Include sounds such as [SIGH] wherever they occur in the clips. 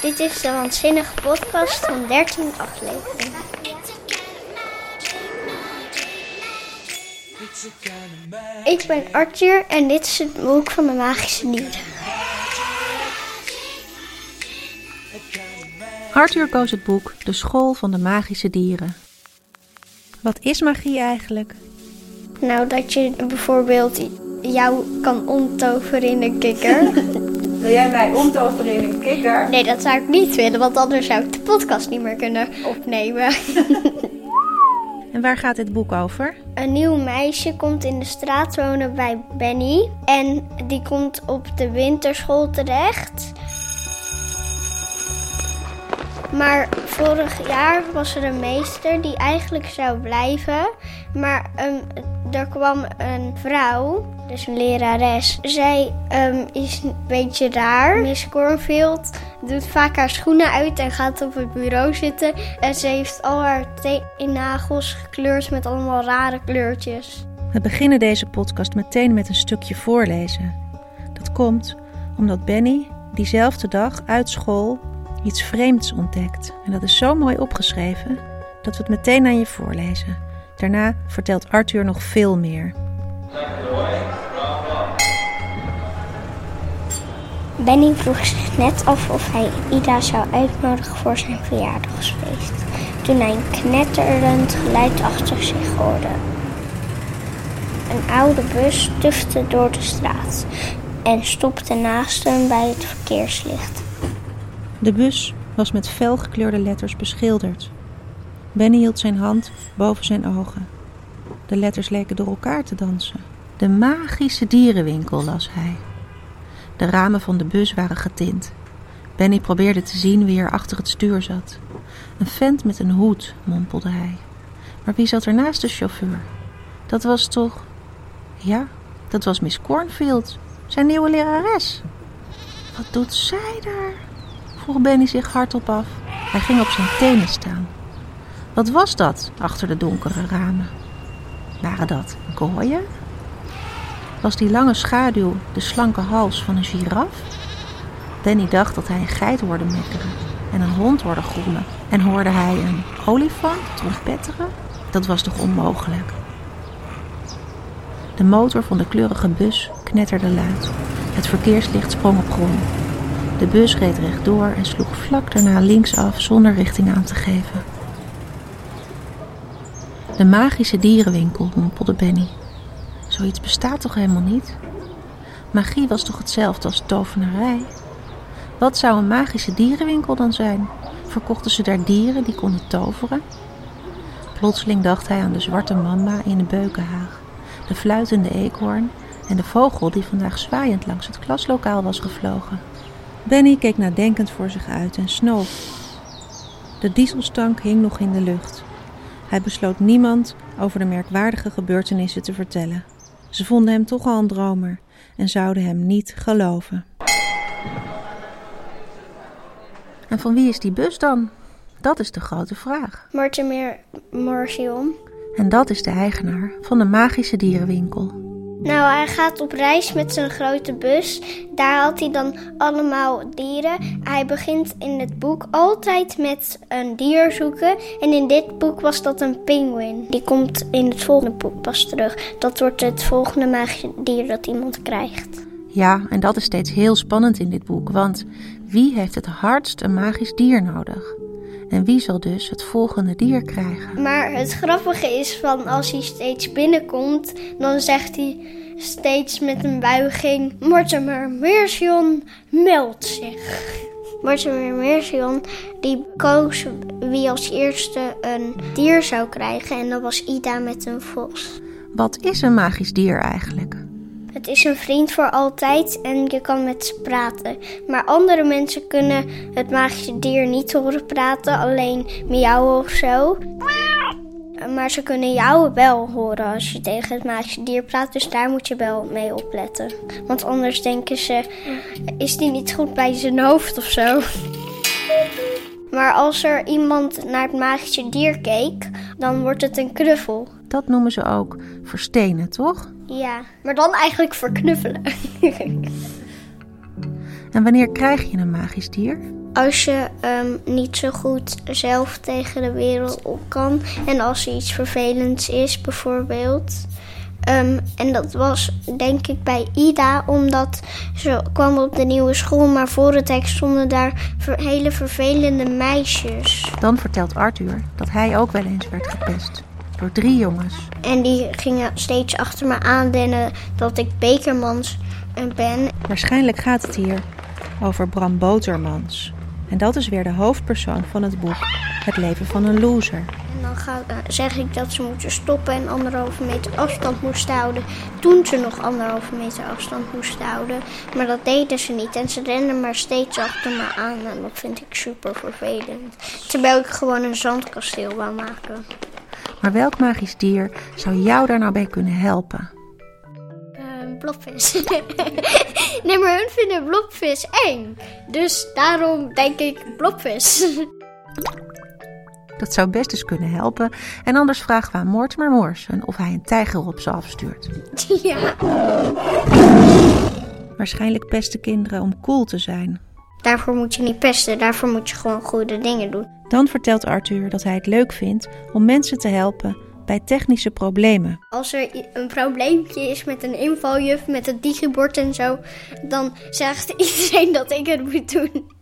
Dit is de Waanzinnige Podcast van 13 afleveringen. Ik ben Arthur en dit is het boek van de magische dieren. Arthur koos het boek De School van de Magische Dieren. Wat is magie eigenlijk? Nou, dat je bijvoorbeeld jou kan omtoveren in een kikker. [LAUGHS] Wil jij mij omtoveren in een kikker? Nee, dat zou ik niet willen, want anders zou ik de podcast niet meer kunnen opnemen. [LAUGHS] En waar gaat dit boek over? Een nieuw meisje komt in de straat wonen bij Benny. En die komt op de winterschool terecht. Maar vorig jaar was er een meester die eigenlijk zou blijven. Maar ehm, er kwam een vrouw, dus een lerares. Zij ehm, is een beetje raar. Miss Cornfield doet vaak haar schoenen uit en gaat op het bureau zitten. En ze heeft al haar teennagels gekleurd met allemaal rare kleurtjes. We beginnen deze podcast meteen met een stukje voorlezen. Dat komt omdat Benny diezelfde dag uit school iets vreemds ontdekt. En dat is zo mooi opgeschreven dat we het meteen aan je voorlezen. Daarna vertelt Arthur nog veel meer. Benny vroeg zich net af of hij Ida zou uitnodigen voor zijn verjaardagsfeest. Toen hij een knetterend geluid achter zich hoorde. Een oude bus tufte door de straat en stopte naast hem bij het verkeerslicht. De bus was met felgekleurde letters beschilderd. Benny hield zijn hand boven zijn ogen. De letters leken door elkaar te dansen. De magische dierenwinkel las hij. De ramen van de bus waren getint. Benny probeerde te zien wie er achter het stuur zat. Een vent met een hoed, mompelde hij. Maar wie zat er naast de chauffeur? Dat was toch. Ja, dat was Miss Cornfield, zijn nieuwe lerares. Wat doet zij daar? vroeg Benny zich hardop af. Hij ging op zijn tenen staan. Wat was dat achter de donkere ramen? Waren dat gooien? Was die lange schaduw de slanke hals van een giraf? Benny dacht dat hij een geit hoorde mekkeren en een hond hoorde groemen. En hoorde hij een olifant trompetteren? Dat was toch onmogelijk? De motor van de kleurige bus knetterde luid. Het verkeerslicht sprong op groen. De bus reed rechtdoor en sloeg vlak daarna linksaf zonder richting aan te geven. De magische dierenwinkel, mompelde Benny. Zoiets bestaat toch helemaal niet? Magie was toch hetzelfde als tovenarij? Wat zou een magische dierenwinkel dan zijn? Verkochten ze daar dieren die konden toveren? Plotseling dacht hij aan de zwarte mamba in de beukenhaag, de fluitende eekhoorn en de vogel die vandaag zwaaiend langs het klaslokaal was gevlogen. Benny keek nadenkend voor zich uit en snoof. De dieselstank hing nog in de lucht. Hij besloot niemand over de merkwaardige gebeurtenissen te vertellen. Ze vonden hem toch al een dromer en zouden hem niet geloven. En van wie is die bus dan? Dat is de grote vraag. Mortimer Morsion. En dat is de eigenaar van de magische dierenwinkel. Nou, hij gaat op reis met zijn grote bus. Daar haalt hij dan allemaal dieren. Hij begint in het boek altijd met een dier zoeken. En in dit boek was dat een pinguïn. Die komt in het volgende boek pas terug. Dat wordt het volgende magische dier dat iemand krijgt. Ja, en dat is steeds heel spannend in dit boek. Want wie heeft het hardst een magisch dier nodig? En wie zal dus het volgende dier krijgen? Maar het grappige is van als hij steeds binnenkomt, dan zegt hij steeds met een buiging: Mortimer Mercion meldt zich. [LAUGHS] Mortimer Mercion die koos wie als eerste een dier zou krijgen en dat was Ida met een vos. Wat is een magisch dier eigenlijk? Het is een vriend voor altijd en je kan met ze praten. Maar andere mensen kunnen het magische dier niet horen praten, alleen miauwen of zo. Maar ze kunnen jou wel horen als je tegen het magische dier praat, dus daar moet je wel mee opletten. Want anders denken ze, is die niet goed bij zijn hoofd of zo? Maar als er iemand naar het magische dier keek, dan wordt het een knuffel. Dat noemen ze ook verstenen, toch? Ja, maar dan eigenlijk verknuffelen. en wanneer krijg je een magisch dier? als je ehm, niet zo goed zelf tegen de wereld op kan. En als er iets vervelends is, bijvoorbeeld. Ehm, en dat was denk ik bij Ida, omdat ze kwam op de nieuwe school, maar voor het hek stonden daar hele vervelende meisjes. Dan vertelt Arthur dat hij ook wel eens werd gepest. Door drie jongens. En die gingen steeds achter me aanrennen dat ik bekermans ben. Waarschijnlijk gaat het hier over Bram Botermans. En dat is weer de hoofdpersoon van het boek Het leven van een loser. En dan ga, eh, zeg ik dat ze moeten stoppen en anderhalve meter afstand moesten houden. Toen ze nog anderhalve meter afstand moesten houden. Maar dat deden ze niet. En ze renden maar steeds achter me aan. En dat vind ik super vervelend. Terwijl ik gewoon een zandkasteel wou maken. Maar welk magisch dier zou jou daar nou bij kunnen helpen? Een blobvis. [LAUGHS] nee, maar hun vinden blobvis eng. Dus daarom denk ik blobvis. Dat zou best eens kunnen helpen. En anders vragen we aan Mortimer Morsen of hij een tijger op ze afstuurt. [LAUGHS] ja. Waarschijnlijk pesten kinderen om cool te zijn. Daarvoor moet je niet pesten. Daarvoor moet je gewoon goede dingen doen. Dan vertelt Arthur dat hij het leuk vindt om mensen te helpen bij technische problemen. Als er een probleempje is met een invaljuf, met het digibord en zo, dan zegt [LAUGHS] iedereen dat ik het moet doen.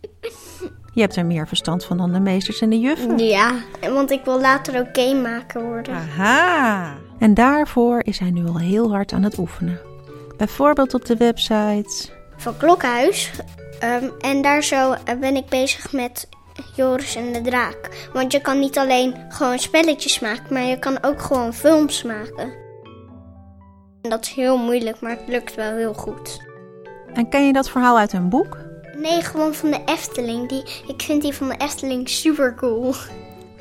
Je hebt er meer verstand van dan de meesters en de juffen. Ja, want ik wil later ook gamemaker worden. Aha! En daarvoor is hij nu al heel hard aan het oefenen. Bijvoorbeeld op de website. Van Klokhuis. Ehm, en daar zo eh, ben ik bezig met Joris en de Draak. Want je kan niet alleen gewoon spelletjes maken, maar je kan ook gewoon films maken. En dat is heel moeilijk, maar het lukt wel heel goed. En ken je dat verhaal uit een boek? Nee, gewoon van de Efteling. Die, ik vind die van de Efteling super cool.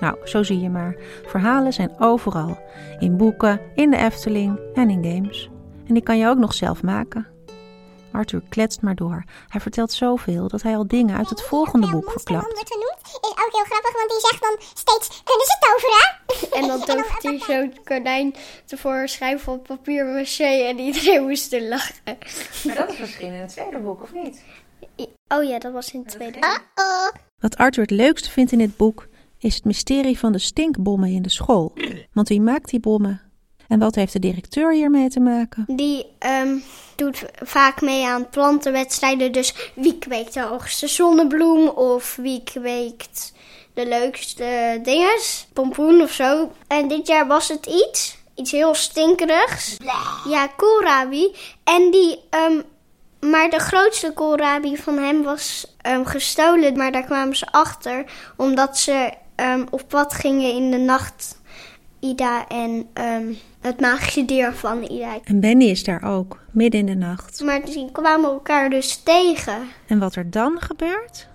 Nou, zo zie je maar. Verhalen zijn overal. In boeken, in de Efteling en in games. En die kan je ook nog zelf maken. Arthur kletst maar door. Hij vertelt zoveel dat hij al dingen uit het volgende boek verklapt. wordt genoemd, is ook heel grappig, want die zegt dan steeds, kunnen ze toveren? En dan [LAUGHS] tovert hij zo'n konijn tevoorschijn van papier maché en iedereen moest er lachen. Maar dat is misschien in het tweede boek, of niet? Oh ja, dat was in het tweede. Oh, Wat Arthur het leukste vindt in dit boek is het mysterie van de stinkbommen in de school. Want wie maakt die bommen? En wat heeft de directeur hiermee te maken? Die ehm, doet vaak mee aan plantenwedstrijden. Dus wie kweekt de hoogste zonnebloem of wie kweekt de leukste dinges, pompoen of zo. En dit jaar was het iets, iets heel stinkerigs. Ja, koolrabi. En die, ehm, maar de grootste koolrabi van hem was ehm, gestolen. Maar daar kwamen ze achter omdat ze ehm, op pad gingen in de nacht. Ida en ehm, het magische dier van Ida. En Benny is daar ook, midden in de nacht. Maar die kwamen elkaar dus tegen. En wat er dan gebeurt?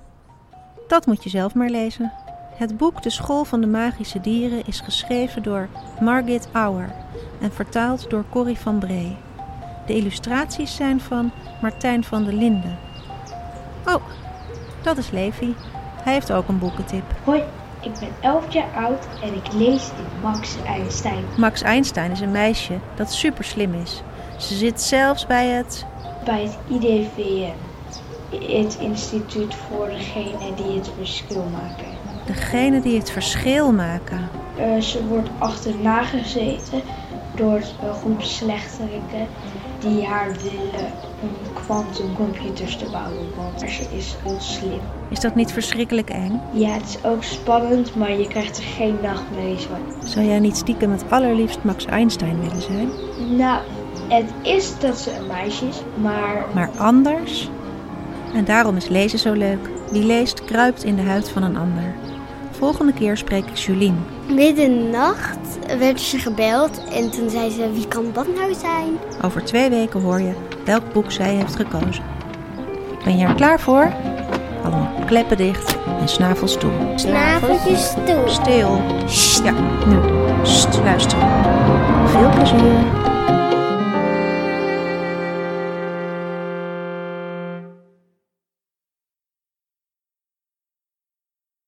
Dat moet je zelf maar lezen. Het boek De School van de Magische Dieren is geschreven door Margit Auer en vertaald door Corrie van Bree. De illustraties zijn van Martijn van der Linden. Oh, dat is Levi. Hij heeft ook een boekentip. Hoi, ik ben 11 jaar oud en ik lees in Max Einstein. Max Einstein is een meisje dat super slim is. Ze zit zelfs bij het. Bij het IDVM, het instituut voor degene die het verschil maken. degene die het verschil maken. Eh, ze wordt achterna gezeten door een groep slechteriken die haar willen om quantumcomputers te bouwen, want ze is heel slim. Is dat niet verschrikkelijk eng? Ja, het is ook spannend, maar je krijgt er geen nachtmerries van. Zou jij niet stiekem het allerliefst Max Einstein willen zijn? Nou, het is dat ze een meisje is, maar Maar anders? En daarom is lezen zo leuk. Wie leest, kruipt in de huid van een ander. Volgende keer spreek ik Julien. Midden in de nacht werd ze gebeld en toen zei ze, wie kan dat nou zijn? Over twee weken hoor je welk boek zij heeft gekozen. Ben je er klaar voor? Allemaal kleppen dicht en snavels toe. Snaveltjes toe. Stil. Ja, nu. Sst, luister. Veel plezier.